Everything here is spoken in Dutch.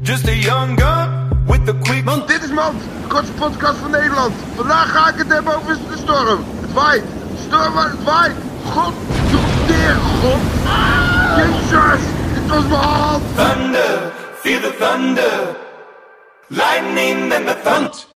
Just a young gun with the quick. Want dit is Mand, de kortste podcast van Nederland. Vandaag ga ik het hebben over de storm. Het waait. Storm, het waait. God, de God. Jezus, dit was mijn hand. Thunder, feel the thunder. Lightning and the thunder.